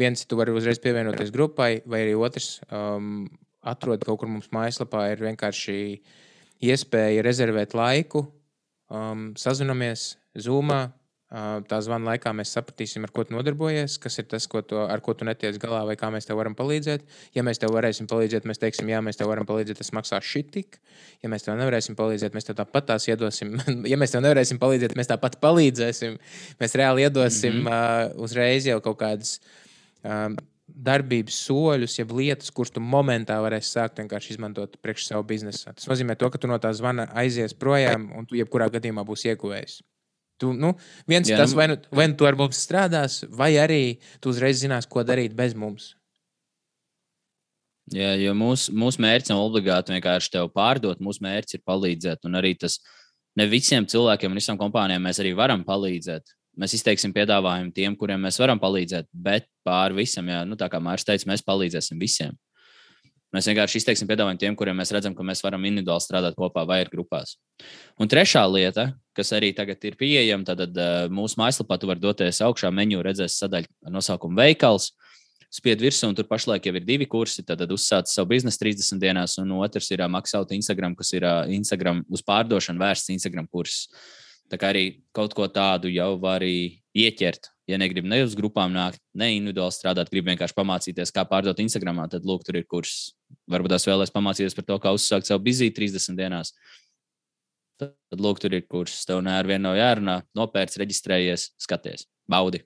viens, tu vari uzreiz pievienoties grupai, vai arī otrs um, atrod kaut kur mums mājaslapā, ir vienkārši iespēja rezervēt laiku um, sazināmies Zoomā. Uh, tā zvana laikā mēs sapratīsim, ar ko tu nodarbojies, kas ir tas, ko tu, ar ko tu netiec galā, vai kā mēs tev varam palīdzēt. Ja mēs tev varēsim palīdzēt, mēs teiksim, jā, mēs tev varam palīdzēt, tas maksās šitik. Ja mēs tev nevarēsim palīdzēt, mēs tev tāpat tās iedosim. ja mēs tev nevarēsim palīdzēt, mēs tāpat palīdzēsim. Mēs reāli iedosim mm -hmm. uh, uzreiz jau kaut kādas. Um, darbības soļus, jeb lietas, kuras tu momentā varēsi sākt vienkārši izmantot priekš savu biznesu. Tas nozīmē, to, ka tu no tā zvana aizies projām, un tu jebkurā gadījumā būsi ieguvējis. Tu, nu, viens Jā, tas, nu... vai nu, vai nu tu ar mums strādās, vai arī tu uzreiz zinās, ko darīt bez mums. Jā, jo mūsu mūs mērķis nav obligāti vienkārši tevi pārdot. Mūsu mērķis ir palīdzēt. Un arī tas ne visiem cilvēkiem un visām kompānijām mēs arī varam palīdzēt mēs izteiksim piedāvājumu tiem, kuriem mēs varam palīdzēt, bet pāri visam, jā, nu, tā kā Mārcis teica, mēs palīdzēsim visiem. Mēs vienkārši izteiksim piedāvājumu tiem, kuriem mēs redzam, ka mēs varam individuāli strādāt kopā vai ir grupās. Un trešā lieta, kas arī tagad ir pieejama, tad uh, mūsu mājaslapā tu vari doties augšā menu, redzēs sadaļu ar nosaukumu veikals. Spied virsū, un tur pašlaik jau ir divi kursi. Tad, tad uzsāc savu biznesu 30 dienās, un otrs ir uh, maksāta Instagram, kas ir uh, Instagram uz pārdošanu vērsts Instagram kurs. Tā kā arī kaut ko tādu jau var arī ieķert. Ja negrib ne uz grupām nākt, ne individuāli strādāt, grib vienkārši pamācīties, kā pārdot Instagram, tad lūk, tur ir kurs. Varbūt tās vēlēs pamācīties par to, kā uzsākt savu bizīti 30 dienās. Tad, tad lūk, tur ir kurs. Tev ne ar vienu nav jārunā, nopērts, reģistrējies, skaties, baudi.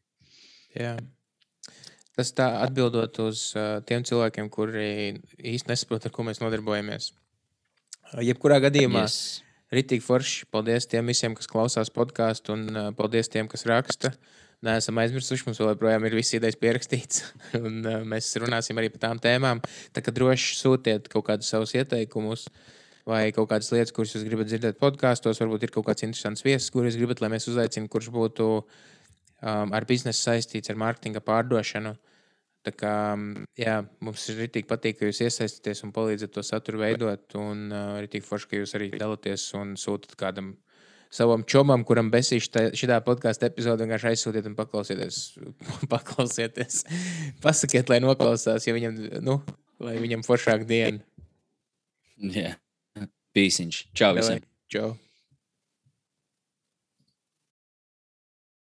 Jā. Tas tā atbildot uz uh, tiem cilvēkiem, kuri īsti nesaprot, ar ko mēs nodarbojamies. Jebkurā gadījumā yes Ritīgi forši. Paldies tiem visiem, kas klausās podkāstu, un uh, paldies tiem, kas raksta. Nē, esam aizmirsuši, mums joprojām ir visas idejas pierakstītas, un uh, mēs runāsim arī par tām tēmām. Tā kā droši sūtiet kaut kādus savus ieteikumus, vai kaut kādas lietas, kuras jūs gribat dzirdēt podkāstos. Varbūt ir kaut kāds interesants viesis, kurus gribat, lai mēs uzaicinātu, kurš būtu um, ar biznesu saistīts, ar mārketinga pārdošanu. Uh, Tā kā, jā, mums ir rītīgi patīk, ka jūs iesaistāties un palīdzat to saturu veidot. Un uh, rītīgi forši, ka jūs arī dalāties un sūtat kādam savam čomam, kuram besīši šī podkāstu epizode vienkārši aizsūtiet un paklausieties. paklausieties. Pasakiet, lai noklausās, ja viņam, nu, lai viņam foršāk diena. Jā, yeah. pīsiņš. Čau visiem! Čau!